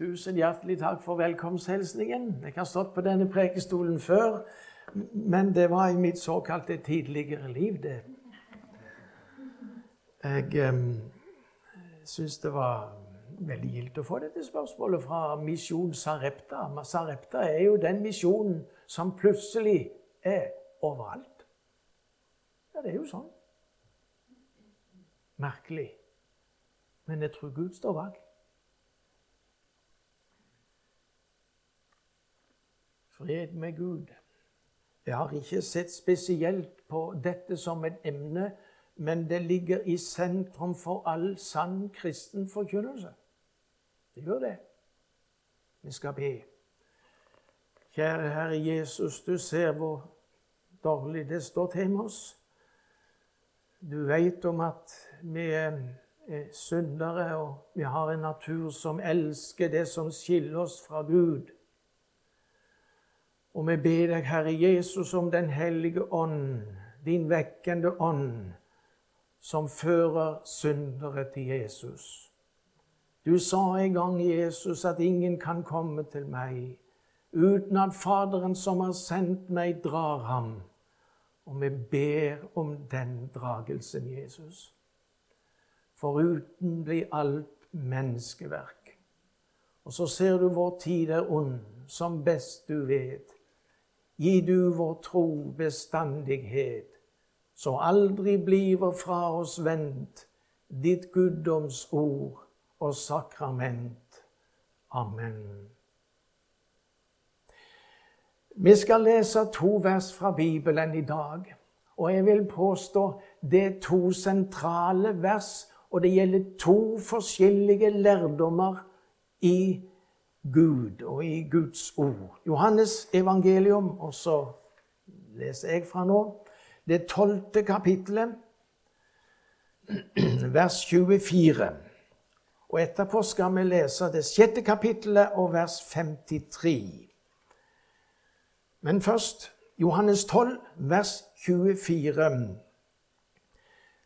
Tusen hjertelig takk for velkomsthilsningen. Jeg har stått på denne prekestolen før, men det var i mitt såkalte tidligere liv, det. Jeg eh, syns det var veldig gildt å få dette spørsmålet fra Misjon Sarepta. Sarepta er jo den misjonen som plutselig er overalt. Ja, det er jo sånn. Merkelig. Men jeg tror Gud står bak. Fred med Gud. Jeg har ikke sett spesielt på dette som et emne, men det ligger i sentrum for all sann kristen forkynnelse. Det gjør det. Vi skal be. Kjære Herre Jesus, du ser hvor dårlig det står til med oss. Du veit om at vi er syndere, og vi har en natur som elsker det som skiller oss fra Gud. Og vi ber deg, Herre Jesus, om Den hellige ånd, din vekkende ånd, som fører syndere til Jesus. Du sa en gang, Jesus, at ingen kan komme til meg uten at Faderen som har sendt meg, drar ham. Og vi ber om den dragelsen, Jesus. Foruten blir alt menneskeverk. Og så ser du vår tid er ond, som best du vet. Gi du vår tro bestandighet, så aldri bliver fra oss vendt ditt guddomsord og sakrament. Amen. Vi skal lese to vers fra Bibelen i dag. Og jeg vil påstå det er to sentrale vers, og det gjelder to forskjellige lærdommer i Gud og i Guds ord. Johannes evangelium, og så leser jeg fra nå, det tolvte kapittelet, vers 24. Og etterpå skal vi lese det sjette kapittelet og vers 53. Men først Johannes 12, vers 24.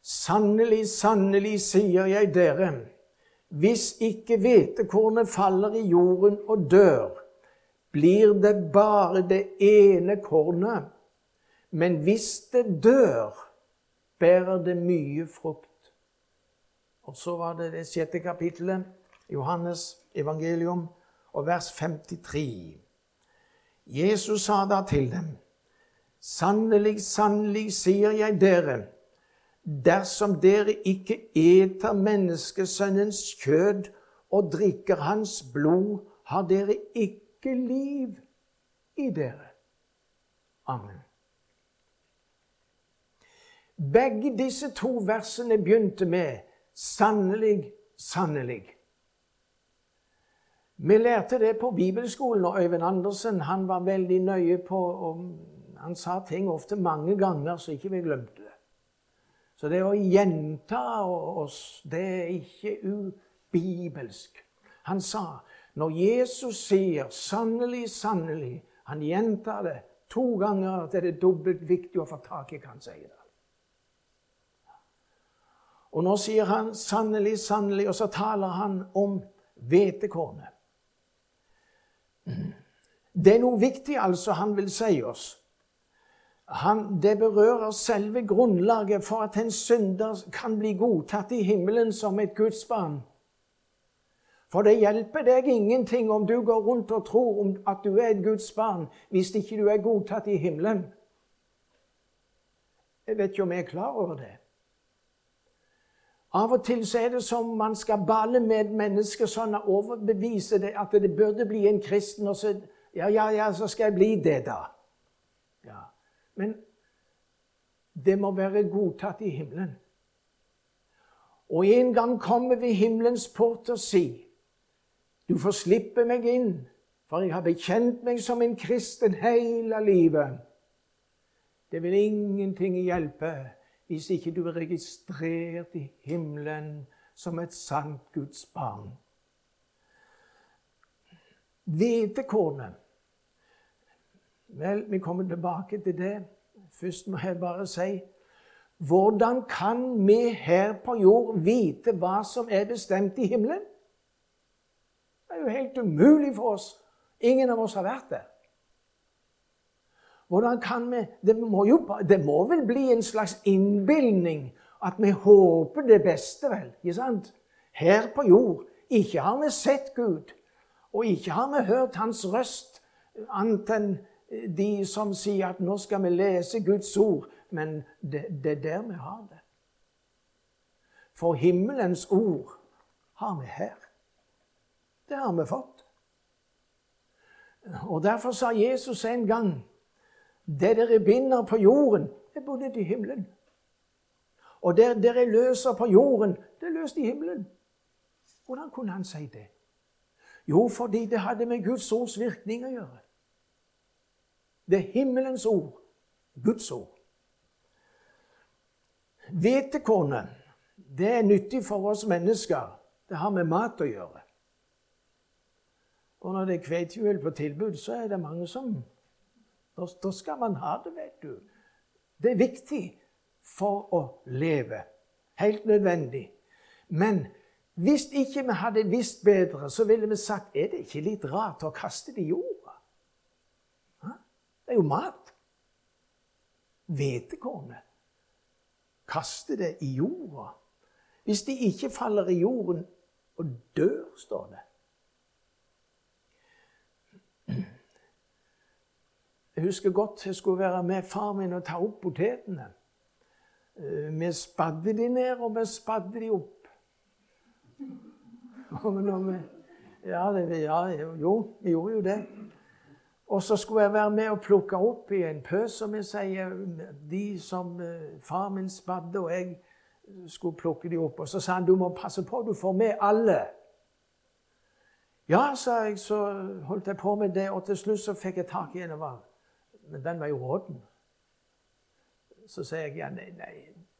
Sannelig, sannelig, sier jeg dere, hvis ikke hvetekornet faller i jorden og dør, blir det bare det ene kornet. Men hvis det dør, bærer det mye frukt. Og så var det det sjette kapittelet, Johannes evangelium, og vers 53. Jesus sa da til dem, Sannelig, sannelig, sier jeg dere, dersom dere ikke eter menneskesønnens kjød og drikker hans blod, har dere ikke liv i dere. Amen. Begge disse to versene begynte med 'sannelig, sannelig'. Vi lærte det på bibelskolen, og Øyvind Andersen han var veldig nøye på og Han sa ting ofte mange ganger så ikke vi glemte det. Så det å gjenta oss, det er ikke ubibelsk. Han sa når Jesus sier 'sannelig, sannelig' Han gjentar det to ganger at det er dobbelt viktig å få tak i hva han sier. det. Og nå sier han 'sannelig, sannelig', og så taler han om hvetekornet. Det er noe viktig altså han vil si oss han, det berører selve grunnlaget for at en synder kan bli godtatt i himmelen som et gudsbarn. For det hjelper deg ingenting om du går rundt og tror at du er et gudsbarn, hvis ikke du er godtatt i himmelen. Jeg vet ikke om jeg er klar over det. Av og til så er det som man skal balle med mennesker menneske sånn å overbevise det at det burde bli en kristen, og så ja, ja, ja, så skal jeg bli det, da. Men det må være godtatt i himmelen. Og en gang kommer vi himmelens port og sier du får slippe meg inn, for jeg har bekjent meg som en kristen hele livet. Det vil ingenting hjelpe hvis ikke du er registrert i himmelen som et sant Guds barn. Hvetekornet Vel, vi kommer tilbake til det. Først må jeg bare si hvordan kan vi her på jord vite hva som er bestemt i himmelen? Det er jo helt umulig for oss. Ingen av oss har vært der. Hvordan kan vi det må, jo, det må vel bli en slags innbilning at vi håper det beste, vel? ikke sant? Her på jord. Ikke har vi sett Gud, og ikke har vi hørt Hans røst, annet enn de som sier at nå skal vi lese Guds ord. Men det, det er der vi har det. For himmelens ord har vi her. Det har vi fått. Og Derfor sa Jesus en gang det dere binder på jorden, er bundet i himmelen. Og det dere løser på jorden, det er løst i himmelen. Hvordan kunne han si det? Jo, fordi det hadde med Guds ords virkning å gjøre. Det er himmelens ord, Guds ord. Hvetekornet, det er nyttig for oss mennesker. Det har med mat å gjøre. Og når det er hvetehjul på tilbud, så er det mange som Da skal man ha det, vet du. Det er viktig for å leve. Helt nødvendig. Men hvis ikke vi hadde visst bedre, så ville vi sagt er det ikke litt rart å kaste det i jorda? Det er jo mat. Hvetekornet. Kaste det i jorda. Hvis de ikke faller i jorden og dør, står det. Jeg husker godt jeg skulle være med far min og ta opp potetene. Eh, vi spadde de ned, og vi spadde de opp. Vi, ja, det, ja, jo, vi gjorde jo det. Og så skulle jeg være med og plukke opp i en pøs, som jeg sier. De som eh, far min spadde, og jeg skulle plukke de opp. Og så sa han du må passe på, du får med alle. Ja, sa jeg, så holdt jeg på med det, og til slutt så fikk jeg tak i en. Men den var jo råden. Så sa jeg ja, nei, nei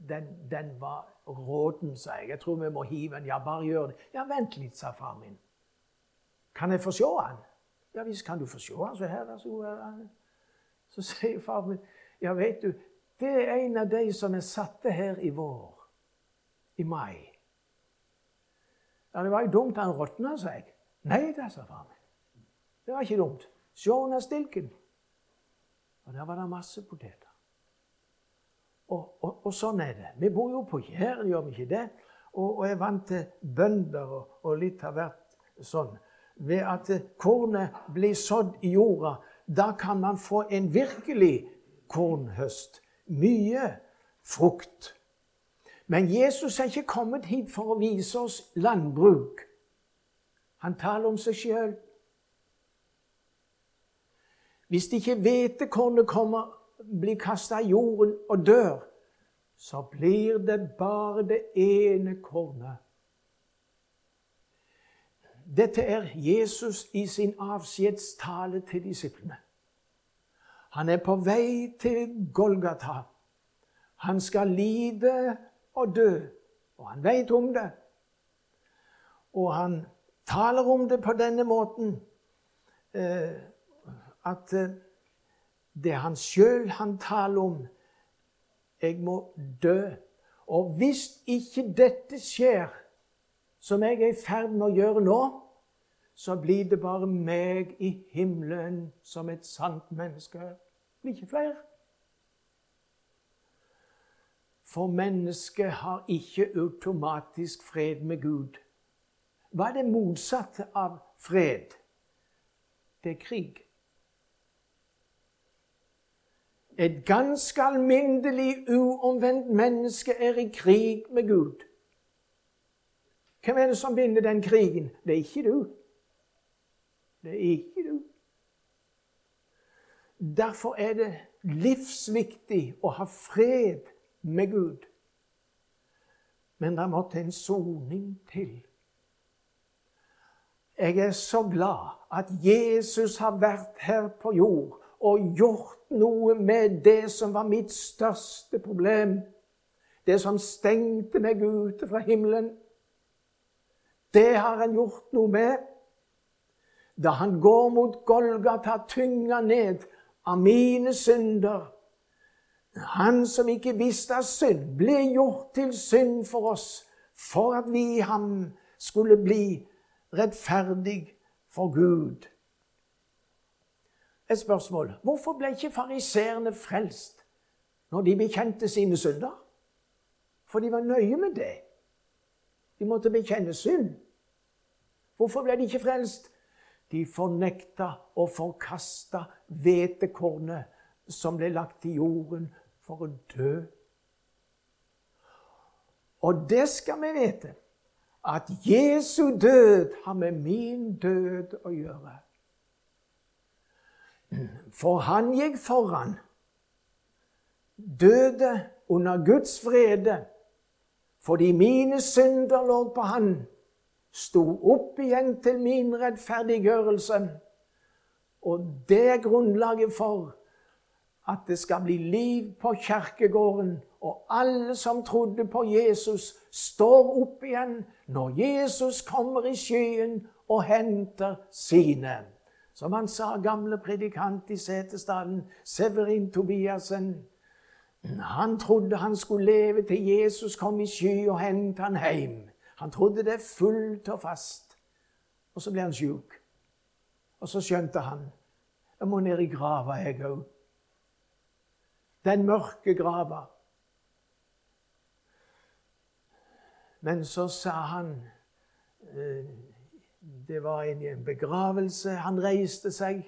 den, den, var råden, sa jeg. Jeg tror vi må hive den. Ja, bare gjør det. Ja, vent litt, sa far min. Kan jeg få se den? Ja visst kan du få se den. Så her, altså, så sier far min, ja, vet du, det er en av de som er satte her i vår. I mai. Ja, det var jo dumt han råtna, sa jeg. Nei da, sa far min. Det var ikke dumt. Se under stilken. Og der var det masse poteter. Og, og, og, sånn er det. Vi bor jo på Jæren, gjør vi ikke det? Og, og er vant til bønder, og, og litt av hvert sånn. Ved at kornet blir sådd i jorda, da kan man få en virkelig kornhøst. Mye frukt. Men Jesus er ikke kommet hit for å vise oss landbruk. Han taler om seg sjøl. Hvis ikke hvetekornet kommer, blir kasta i jorden og dør, så blir det bare det ene kornet. Dette er Jesus i sin avskjedstale til disiplene. Han er på vei til Golgata. Han skal lide og dø, og han veit om det. Og han taler om det på denne måten eh, at eh, det er han sjøl han taler om. Jeg må dø. Og hvis ikke dette skjer, som jeg er i ferd med å gjøre nå, så blir det bare meg i himmelen som et sant menneske. Det blir ikke flere. For mennesket har ikke automatisk fred med Gud. Hva er det motsatte av fred? Det er krig. Et ganske alminnelig, uomvendt menneske er i krig med Gud. Hvem er det som vinner den krigen? Det er ikke du. Det er ikke du. Derfor er det livsviktig å ha fred med Gud. Men det måtte en soning til. Jeg er så glad at Jesus har vært her på jord og gjort noe med det som var mitt største problem. Det som stengte meg ute fra himmelen. Det har han gjort noe med. Da han går mot Golgata, tynga ned av mine synder. Han som ikke visste av synd, ble gjort til synd for oss, for at vi i ham skulle bli rettferdig for Gud. Et spørsmål. Hvorfor ble ikke fariseerne frelst når de bekjente sine synder? For de var nøye med det. De måtte bekjenne synd. Hvorfor ble de ikke frelst? De fornekta og forkasta hvetekornet som ble lagt i jorden for å dø. Og det skal vi vite, at Jesu død har med min død å gjøre. For han gikk foran, døde under Guds vrede, fordi mine synder lå på han, sto opp igjen til min rettferdiggjørelse. Og det er grunnlaget for at det skal bli liv på kjerkegården, og alle som trodde på Jesus, står opp igjen når Jesus kommer i skyen og henter sine. Som han sa, gamle predikant i Setesdalen, Severin Tobiassen. Han trodde han skulle leve til Jesus kom i sky og hente han hjem. Han trodde det fullt og fast. Og så ble han sjuk. Og så skjønte han jeg må ned i grava, jeg òg. Den mørke grava. Men så sa han eh, Det var en begravelse. Han reiste seg.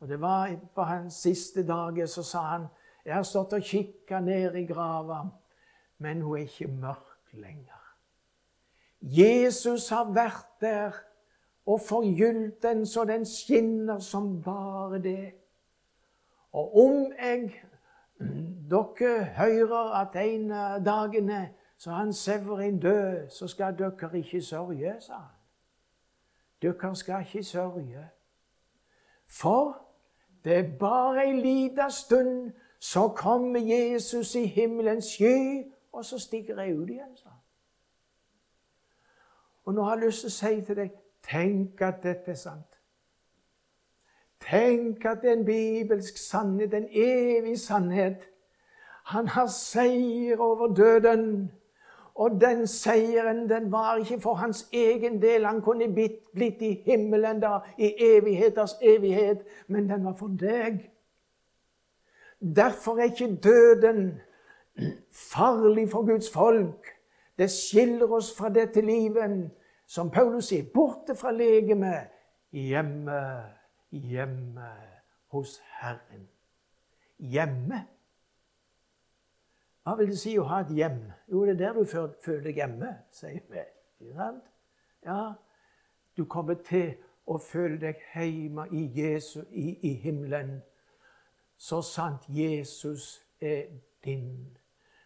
Og det var på hans siste dag, Så sa han jeg har stått og kikka ned i grava, men hun er ikke mørk lenger. Jesus har vært der og forgylt den så den skinner som bare det. Og om jeg dere hører at en av dagene så han Severin død, så skal dere ikke sørge, sa han. Dere skal ikke sørge. For det er bare ei lita stund, så kommer Jesus i himmelens sky, og så stikker jeg ut igjen, sa han. Og nå har jeg lyst til å si til deg tenk at dette er sant. Tenk at det er en bibelsk sannhet, en evig sannhet. Han har seier over døden. Og den seieren den var ikke for hans egen del. Han kunne blitt, i himmelen da, i evigheters evighet. Men den var for deg. Derfor er ikke døden farlig for Guds folk. Det skiller oss fra dette livet, som Paulus sier, borte fra legemet, hjemme, hjemme hos Herren. Hjemme. Hva vil det si å ha et hjem? Jo, det er der du føler deg hjemme, sier vi. Ja, du kommer til å føle deg hjemme i, Jesus, i, i himmelen. Så sant Jesus er din.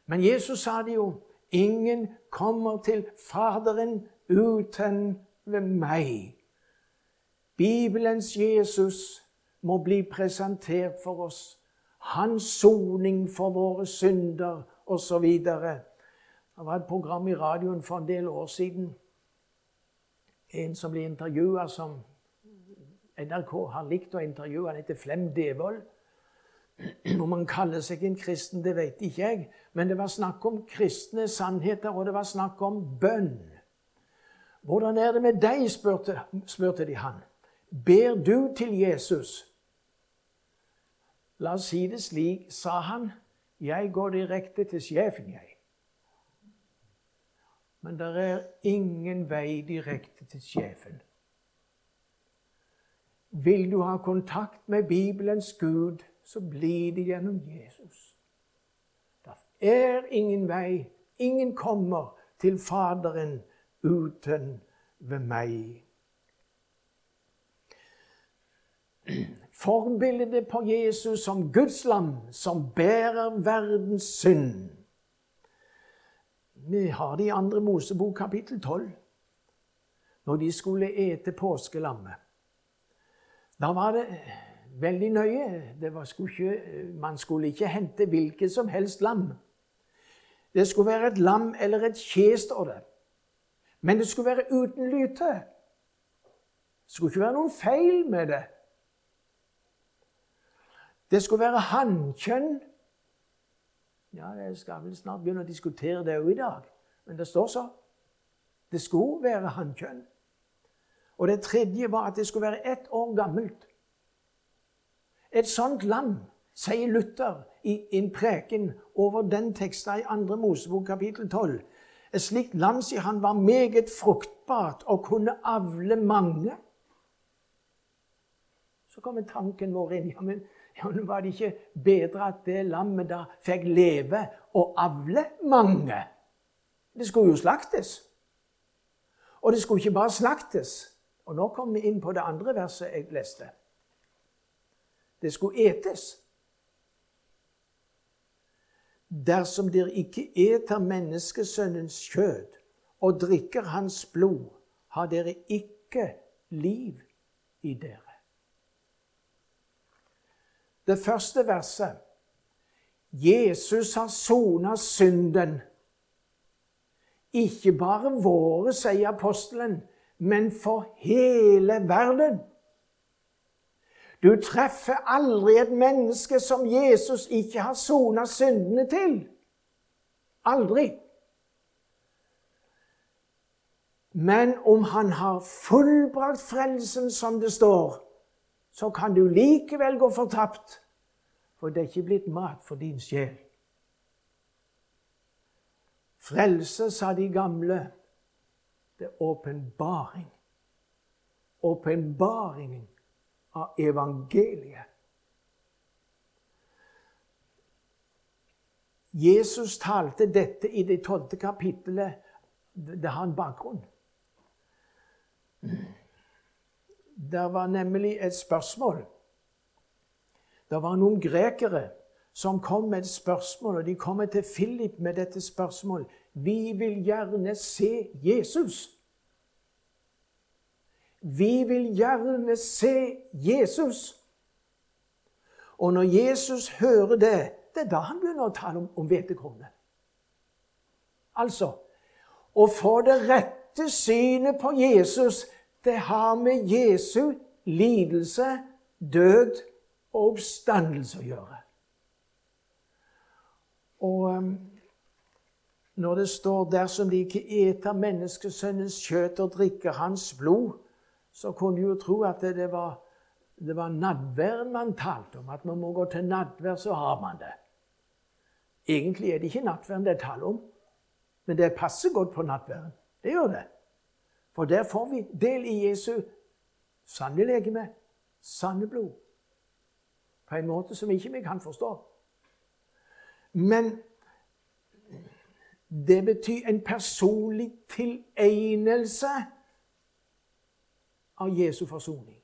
Men Jesus sa det jo. Ingen kommer til Faderen uten ved meg. Bibelens Jesus må bli presentert for oss. Hans soning for våre synder osv. Det var et program i radioen for en del år siden. En som ble intervjua, som NRK har likt å intervjue. Han heter Flem Devold. Om han kaller seg en kristen, det vet ikke jeg. Men det var snakk om kristne sannheter, og det var snakk om bønn. Hvordan er det med deg, spurte, spurte de han. Ber du til Jesus? La oss si det slik, sa han. Jeg går direkte til sjefen, jeg. Men det er ingen vei direkte til sjefen. Vil du ha kontakt med Bibelens Gud, så blir det gjennom Jesus. Det er ingen vei. Ingen kommer til Faderen uten ved meg. Forbildet på Jesus som Guds lam som bærer verdens synd. Vi har det i andre Mosebok kapittel 12, når de skulle ete påskelammet. Da var det veldig nøye. Skulle ikke, man skulle ikke hente hvilket som helst lam. Det skulle være et lam eller et kje, står det. Men det skulle være uten lyte. Det skulle ikke være noen feil med det. Det skulle være hannkjønn. Ja, jeg skal vel snart begynne å diskutere det òg i dag, men det står så. Det skulle være hannkjønn. Og det tredje var at det skulle være ett år gammelt. Et sånt land, sier Luther i en preken over den teksten i 2. Mosebok kapittel 12. Et slikt land, sier han, var meget fruktbart og kunne avle mange. Så kommer tanken vår inn. Ja, men, ja, var det ikke bedre at det lammet da fikk leve og avle mange? Det skulle jo slaktes. Og det skulle ikke bare slaktes. Og nå kommer vi inn på det andre verset jeg leste. Det skulle etes. Dersom dere ikke eter menneskesønnens kjød og drikker hans blod, har dere ikke liv i dere. Det første verset Jesus har sona synden. Ikke bare våre, sier apostelen, men for hele verden. Du treffer aldri et menneske som Jesus ikke har sona syndene til. Aldri. Men om han har fullbrakt frelsen, som det står, så kan du likevel gå fortapt, for det er ikke blitt mat for din sjel. Frelse, sa de gamle, det er åpenbaring. Åpenbaringen av evangeliet. Jesus talte dette i det tolvte kapittelet. Det har en bakgrunn. Det var nemlig et spørsmål. Det var noen grekere som kom med et spørsmål, og de kommer til Philip med dette spørsmålet. Vi vil gjerne se Jesus. Vi vil gjerne se Jesus. Og når Jesus hører det, det er da han begynner å tale om, om hvetekornet. Altså Å få det rette synet på Jesus, det har med Jesu lidelse, død og oppstandelse å gjøre. Og um, når det står 'dersom de ikke eter menneskesønnens kjøtt og drikker hans blod', så kunne jo tro at det, var, det var nadværen man talte om. At man må gå til nattverd, så har man det. Egentlig er det ikke nattværen det er tale om, men det passer godt på nattværen. Det gjør det. For der får vi del i Jesu sanne legeme, sanne blod. På en måte som ikke vi kan forstå. Men det betyr en personlig tilegnelse av Jesu forsoning.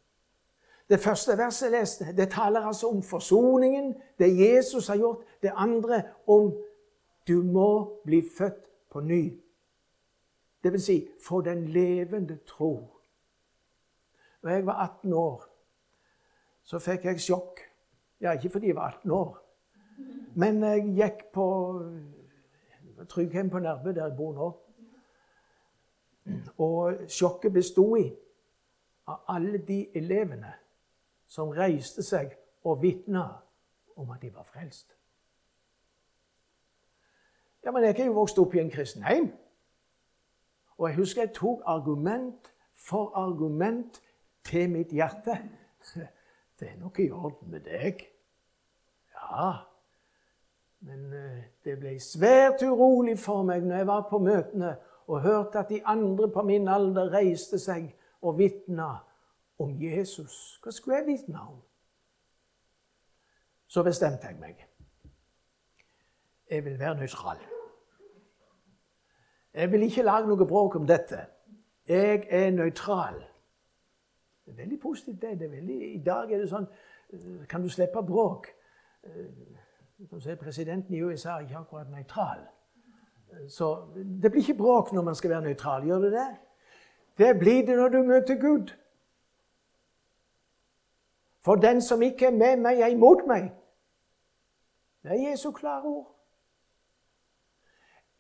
Det første verset jeg leste, det taler altså om forsoningen, det Jesus har gjort. Det andre om du må bli født på ny. Det vil si få den levende tro. Da jeg var 18 år, så fikk jeg sjokk. Ja, ikke fordi jeg var 18 år, men jeg gikk på Trygghjem på Nærbø, der jeg bor nå. Og sjokket bestod i av alle de elevene som reiste seg og vitna om at de var frelst. Ja, Men jeg er jo vokst opp i en kristen heim. Og jeg husker jeg tok argument for argument til mitt hjerte. Det er nok i orden med deg. Ja, men eh, det ble svært urolig for meg når jeg var på møtene og hørte at de andre på min alder reiste seg og vitne om Jesus. Hva skulle jeg vitne om? Så bestemte jeg meg. Jeg vil være nøytral. Jeg vil ikke lage noe bråk om dette. Jeg er nøytral. Det er veldig positivt. det. det er veldig, I dag er det sånn eh, Kan du slippe bråk? Eh, som sier Presidenten i USA er ikke akkurat nøytral. Så det blir ikke bråk når man skal være nøytral. Gjør det det? Det blir det når du møter Gud. For den som ikke er med meg, er imot meg. Det er Jesu klare ord.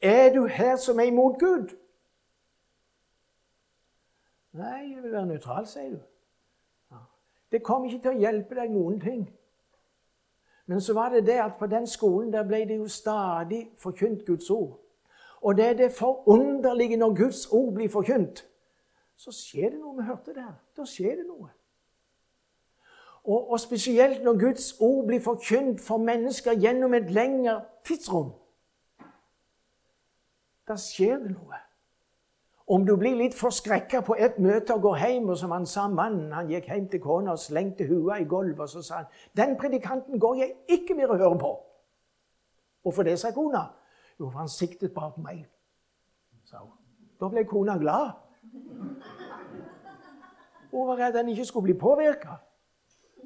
Er du her som er imot Gud? Nei, jeg vil være nøytral, sier du. Det kommer ikke til å hjelpe deg noen ting. Men så var det det at på den skolen der ble det jo stadig forkynt Guds ord. Og det er det forunderlige når Guds ord blir forkynt. Så skjer det noe. Vi hørte det her. Da skjer det noe. Og, og, spesielt når Guds ord blir forkynt for mennesker gjennom et lengre tidsrom. Da skjer det noe. Om du blir litt forskrekka på et møte og går hjem, og som han sa mannen han gikk hjem til kona og slengte huet i gulvet, og så sa han, 'Den predikanten går jeg ikke mer å høre på.' Hvorfor det, sa kona. Jo, for han siktet bare på meg. Så, da ble kona glad. Var redd han ikke skulle bli påvirka.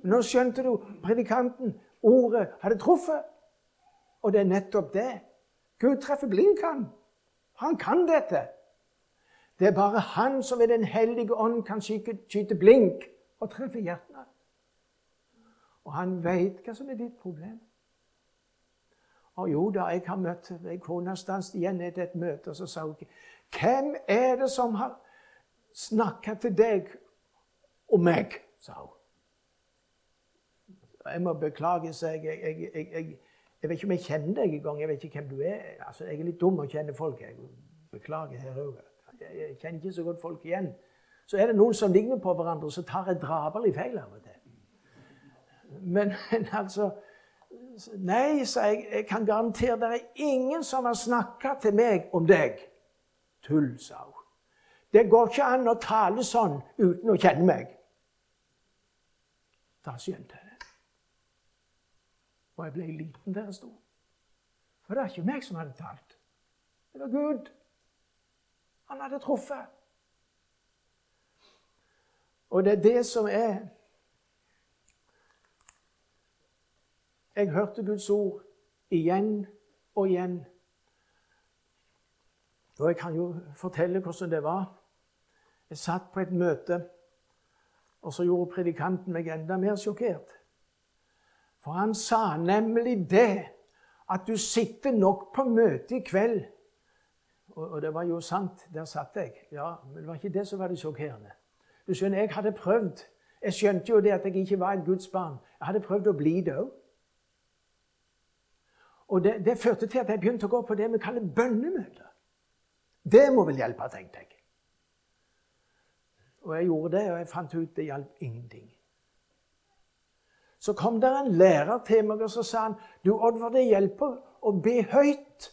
Nå skjønte du predikanten. Ordet hadde truffet. Og det er nettopp det. Gud treffer blink, han. Kan dette. Det er bare han som ved Den hellige ånd kan skyte blink og treffe hjertene. Og han veit hva som er ditt problem. Og jo da, jeg har møtt ei kone stanset igjen etter et møte, og så sa hun Hvem er det som har snakka til deg og meg? sa hun. Jeg må beklage, sa jeg. Jeg, jeg, jeg. jeg, vet ikke om jeg kjenner deg engang. Jeg vet ikke hvem du er. Altså, jeg er litt dum og kjenner folk. Jeg beklager her òg. Jeg kjenner ikke så godt folk igjen. Så er det noen som ligner på hverandre, så tar jeg drapelig feil av og til. Men, men altså Nei, sa jeg, jeg kan garantere det er ingen som har snakka til meg om deg. Tull, sa hun. Det går ikke an å tale sånn uten å kjenne meg. Da skjønte jeg det. Og jeg ble liten der jeg sto. For det er ikke meg som hadde talt. Det var Gud. Han hadde truffet. Og det er det som er Jeg hørte Guds ord igjen og igjen. Og jeg kan jo fortelle hvordan det var. Jeg satt på et møte, og så gjorde predikanten meg enda mer sjokkert. For han sa nemlig det at du sitter nok på møtet i kveld og, og, det var jo sant. Der satt jeg. Ja, Men det var ikke det som var det sjokkerende. Du skjønner, Jeg hadde prøvd. Jeg skjønte jo det at jeg ikke var et Guds barn. Jeg hadde prøvd å bli det òg. Og det, det, førte til at jeg begynte å gå på det vi kaller bønnemøter. Det må vel hjelpe, tenkte jeg. Og jeg gjorde det, og jeg fant ut det hjalp ingenting. Så kom det en lærer til meg og så sa han, du Oddvar, det hjelper å be høyt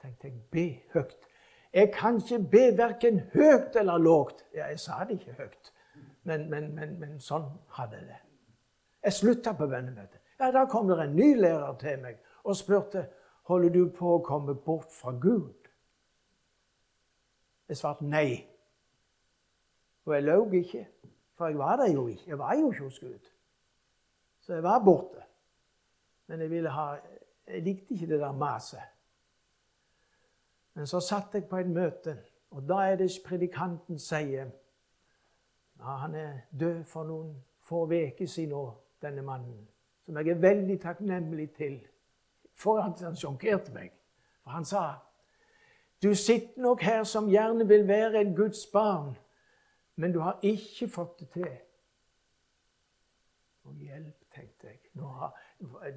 tenkte jeg be høyt. Jeg kan ikke be verken høyt eller lågt. Ja, jeg sa det ikke høyt, men, men, men, men sånn hadde jeg det. Jeg slutta på bønnemøtet. Ja, Da kom det en ny lærer til meg og spurte holder du på å komme bort fra Gud. Jeg svarte nei. Og jeg løy ikke, for jeg var der jo ikke. Jeg var jo ikke hos Gud. Så jeg var borte. Men jeg, ville ha, jeg likte ikke det der maset. Men så satt jeg på et møte, og da er det predikanten sier ja, Han er død for noen få uker siden nå, denne mannen. Som jeg er veldig takknemlig til for at han sjokkerte meg. For han sa du sitter nok her som gjerne vil være en Guds barn, men du har ikke fått det til. Og hjelp, tenkte jeg. Har,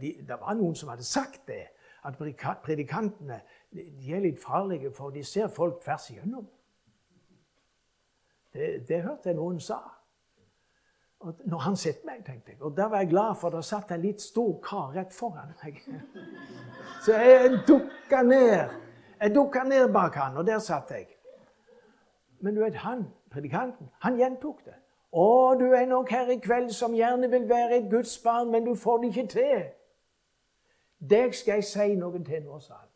de, det var noen som hadde sagt det at predikantene de er litt farlige, for de ser folk tvers igjennom. Det, det hørte jeg noen sa. Og når han sett meg, tenkte jeg. Og da var jeg glad, for det satt en litt stor kar rett foran meg. Så jeg dukka ned. Jeg dukka ned bak han, og der satt jeg. Men du vet, han, predikanten, han gjentok det. 'Å, du er nok her i kveld som gjerne vil være et Guds barn, men du får det ikke til.' Deg skal jeg si noen til nå, sa han.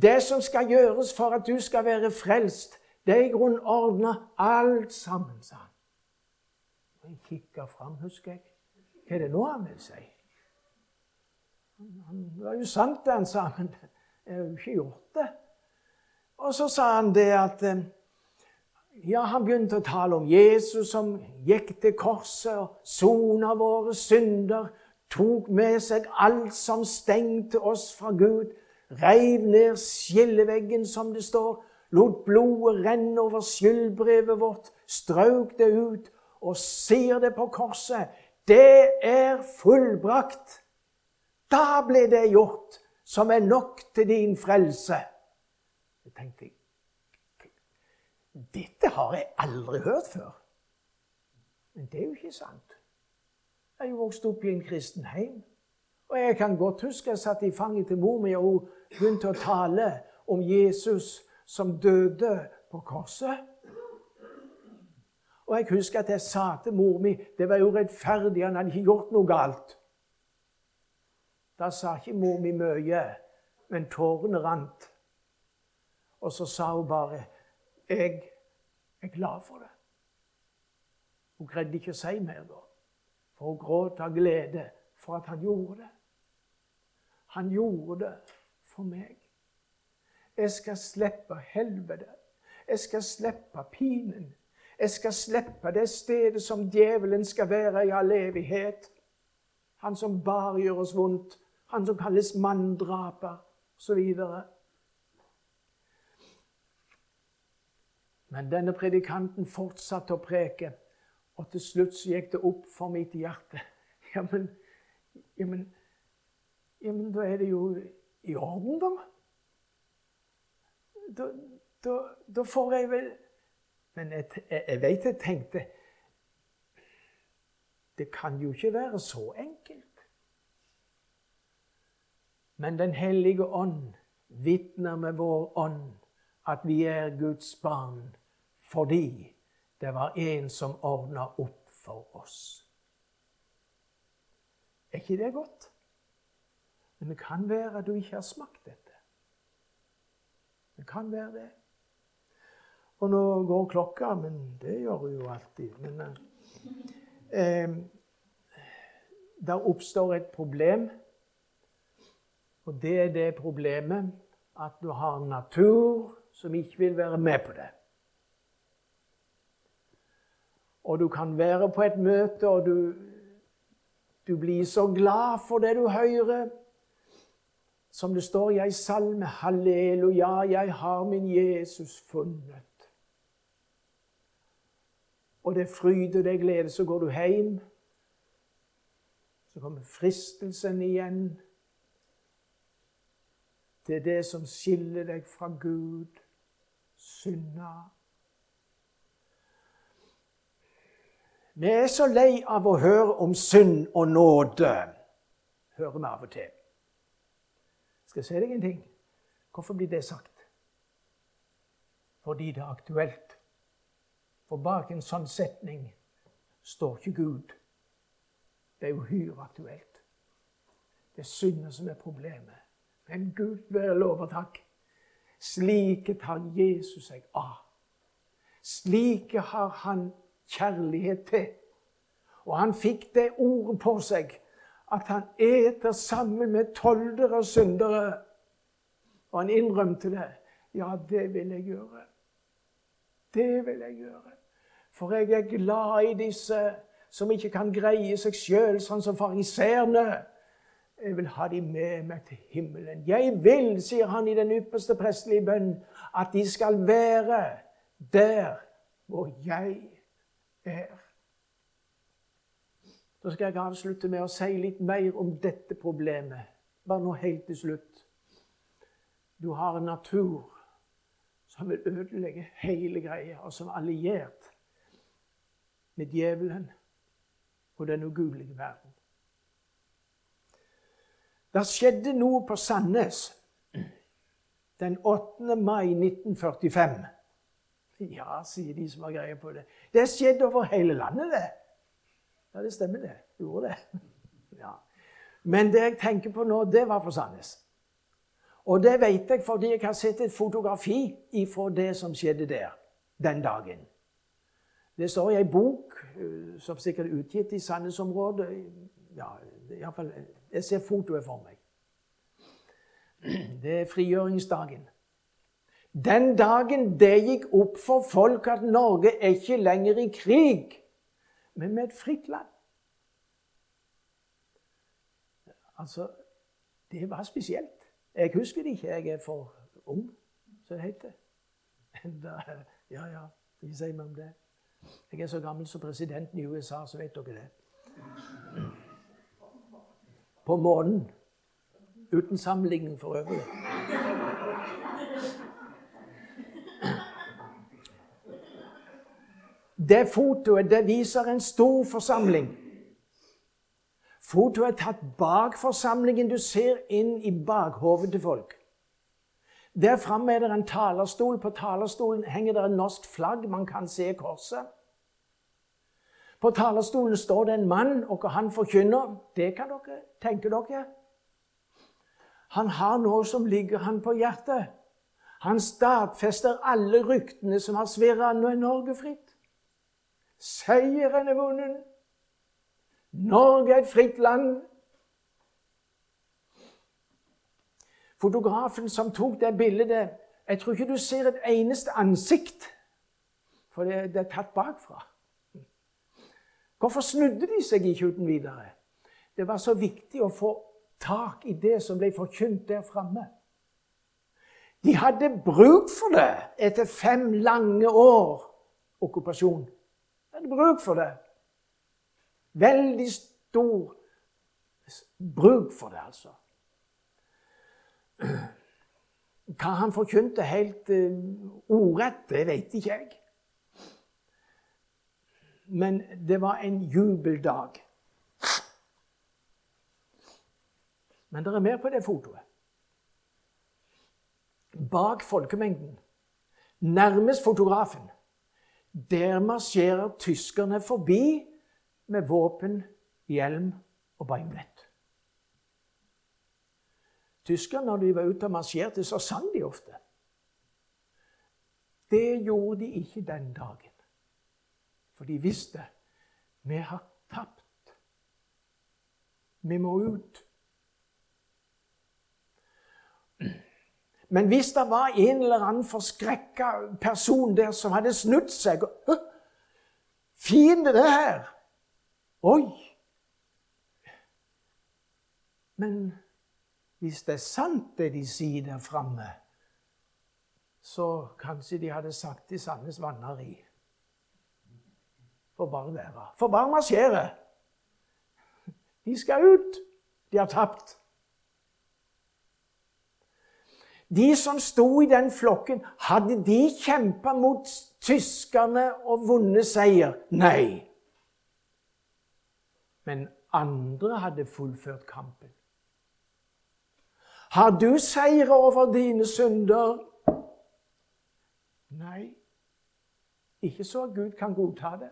Det som skal gjøres for at du skal være frelst, det er i grunnen ordna alt sammen, sa han. Jeg kikka fram, husker jeg. Hva er det nå han vil si? Det var jo sant, det han sa, men jeg har jo ikke gjort det. Og så sa han det at eh, Ja, han begynte å tale om Jesus som gikk til korset og sona våre synder tok med seg alt som stengte oss fra Gud, reiv ned skilleveggen, som det står, lot blodet renne over skyldbrevet vårt, strøk det ut og sier det på korset. Det er fullbrakt. Da ble det gjort, som er nok til din frelse. Det tenkte Dette har jeg aldri hørt før. Men det er jo ikke sant. Jeg er jo vokst opp i en kristen heim. Og jeg kan godt huske jeg satt i fanget til mor mi, og hun begynte å tale om Jesus som døde på korset. Og jeg husker at jeg sa til mor mi det var jo rettferdig, han hadde ikke gjort noe galt. Da sa ikke mor mi mye, men tårene rant. Og så sa hun bare 'Jeg er glad for det'. Hun greide ikke å si mer da, for hun gråt av glede for at han gjorde det. Han gjorde det for meg. Jeg skal slippe helvete. Jeg skal slippe pinen. Jeg skal slippe det stedet som djevelen skal være i all evighet. Han som bare gjør oss vondt. Han som kalles manndraper, osv. Men denne predikanten fortsatte å preke, og til slutt så gikk det opp for mitt hjerte. Ja, men, ja, men, ja, men da er det jo i orden, da. Da, da, da får jeg vel Men jeg, jeg, jeg vet jeg tenkte Det kan jo ikke være så enkelt. Men Den hellige ånd vitner med vår ånd at vi er Guds barn fordi det var en som ordna opp for oss. Er ikke det godt? Men det kan være at du ikke har smakt dette. Det kan være det. Og nå går klokka, men det gjør hun jo alltid. Men eh, eh, der oppstår et problem, og det er det problemet at du har natur som ikke vil være med på det. Og du kan være på et møte, og du, du blir så glad for det du hører. Som det står i ei salme, halleluja, jeg har min Jesus funnet. Og det er fryd og det er glede. Så går du hjem. Så kommer fristelsen igjen. Det er det som skiller deg fra Gud. Synda. Vi er så lei av å høre om synd og nåde, hører vi av og til. Skal jeg si deg en ting? Hvorfor blir det sagt? Fordi det er aktuelt. For bak en sånn setning står ikke Gud. Det er uhyre aktuelt. Det er synden som er problemet. Men Gud være lov og takk. Slike tar Jesus seg av. Slike har han kjærlighet til. Og han fikk det ordet på seg at han eter sammen med toldere og syndere. Og han innrømte det. Ja, det vil jeg gjøre. Det vil jeg gjøre. For jeg er glad i disse som ikke kan greie seg sjøl, sånn som fariseerne. Jeg vil ha dem med meg til himmelen. Jeg vil, sier han i den ypperste prestelige bønn, at de skal være der hvor jeg er. Så skal jeg avslutte med å si litt mer om dette problemet. Bare nå helt til slutt. Du har en natur som vil ødelegge hele greia, og som er alliert med djevelen og den ugudelige verden. Det skjedde noe på Sandnes den 8. mai 1945. Ja, sier de som har greie på det. Det skjedde over hele landet, det. Ja, det stemmer, det. Gjorde det. Ja. Men det jeg tenker på nå, det var på Sandnes. Og det vet jeg fordi jeg har sett et fotografi ifra det som skjedde der den dagen. Det står i ei bok eh, som sikkert er utgitt i Sandnes-området. Ja, iallfall Jeg ser fotoet for meg. Det er frigjøringsdagen. Den dagen det gikk opp for folk at Norge er ikke lenger i krig, men med et fritt land Altså, det var spesielt. Jeg husker det ikke. Jeg er for ung, som det heter. Ja, ja, ikke si meg om det. Jeg er så gammel som presidenten i USA, så vet dere det. På månen. Uten sammenligning for øvrig. Det fotoet det viser en stor forsamling. Fotoet er tatt bak forsamlingen. Du ser inn i bakhovet til folk. Der framme er det en talerstol. På talerstolen henger det en norsk flagg. Man kan se korset. På talerstolen står det en mann, og han forkynner, det kan dere tenke dere. Han har noe som ligger han på hjertet. Han stadfester alle ryktene som har svirra Norge fritt. Seieren er vunnet. Norge er et fritt land. Fotografen som tok det bildet Jeg tror ikke du ser et eneste ansikt, for det er tatt bakfra. Hvorfor snudde de seg ikke uten videre? Det var så viktig å få tak i det som ble forkynt der framme. De hadde bruk for det etter fem lange år okkupasjon. De hadde bruk for det. Veldig stor bruk for det, altså. Hva han forkynte helt uh, ordrett, det vet ikke jeg. Men det var en jubeldag. Men det er mer på det fotoet. Bak folkemengden, nærmest fotografen, der marsjerer tyskerne forbi med våpen, hjelm og bajonett. Tyskerne, når de var ute og marsjerte, så sang de ofte. Det gjorde de ikke den dagen. For de visste vi har tapt. Vi må ut. Men hvis det var en eller annen forskrekka person der som hadde snudd seg og Fiende, det her! Oi! Men hvis det er sant, det de sier der framme, så kanskje de hadde sagt til Sandnes Vanneri Får bare være. Får bare marsjere. De skal ut. De har tapt. De som sto i den flokken, hadde de kjempa mot tyskerne og vunnet seier? Nei. Men andre hadde fullført kampen. Har du seire over dine synder? Nei. Ikke så Gud kan godta det.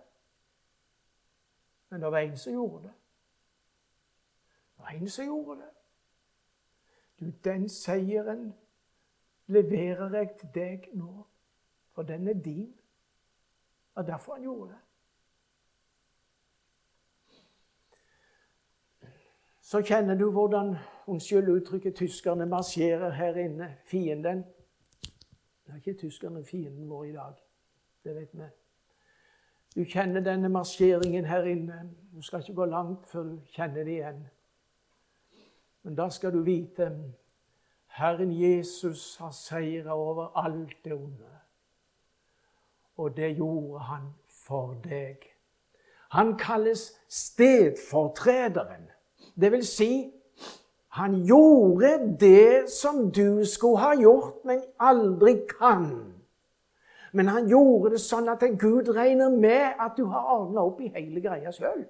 Men det var en som gjorde det. Det var en som gjorde det. Du, den seieren leverer jeg til deg nå, for den er din. Og derfor han gjorde det. Så kjenner du hvordan unnskyld uttrykket tyskerne marsjerer her inne. Fienden. Det er ikke tyskerne fienden vår i dag. Det vet vi. Du kjenner denne marsjeringen her inne. Du skal ikke gå langt før du kjenner det igjen. Men da skal du vite Herren Jesus har seira over alt det onde. Og det gjorde han for deg. Han kalles stedfortrederen. Det vil si, han gjorde det som du skulle ha gjort, men aldri kan. Men han gjorde det sånn at Gud regner med at du har ordna opp i hele greia sjøl.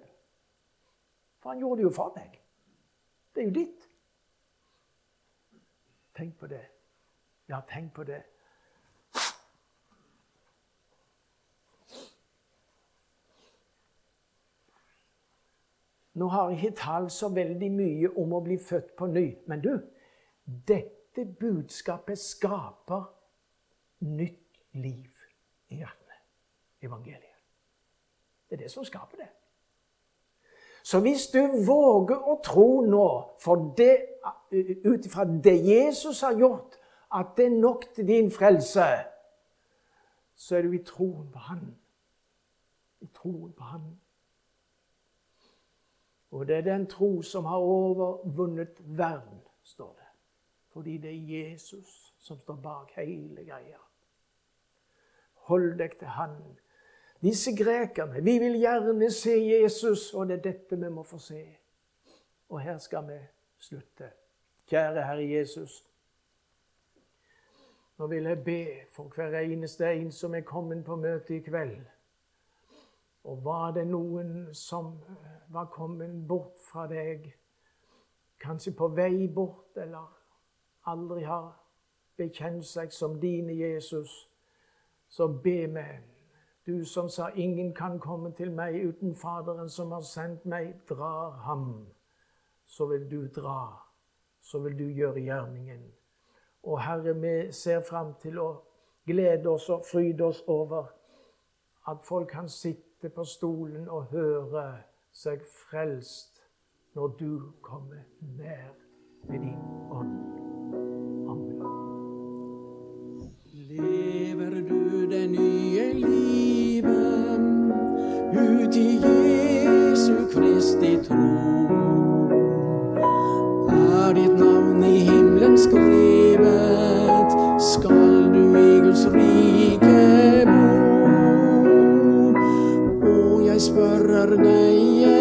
For han gjorde det jo for deg. Det er jo ditt. Tenk på det. Ja, tenk på det. Nå har jeg ikke talt så veldig mye om å bli født på ny. Men du, dette budskapet skaper nytt liv hjertene. Evangeliet. Det er det som skaper det. Så hvis du våger å tro nå, ut ifra det Jesus har gjort, at det er nok til din frelse, så er du i troen på Han. I troen på Han. Og det er den tro som har overvunnet verden, står det. Fordi det er Jesus som står bak hele greia. Hold deg til Han disse grekerne Vi vil gjerne se Jesus, og det er dette vi må få se. Og her skal vi slutte. Kjære Herre Jesus. Nå vil jeg be for hver eneste en som er kommet på møte i kveld. Og var det noen som var kommet bort fra deg, kanskje på vei bort, eller aldri har bekjent seg som dine Jesus, så be meg. Du som sa 'ingen kan komme til meg uten Faderen som har sendt meg', drar ham. Så vil du dra. Så vil du gjøre gjerningen. Og Herre, vi ser fram til å glede oss og fryde oss over at folk kan sitte på stolen og høre seg frelst når du kommer nær med din ånd. Det nye livet ut i Jesu Kristi tro? Er ditt navn i himmelen skrevet, skal du i Guds rike bo. Og jeg spørrer deg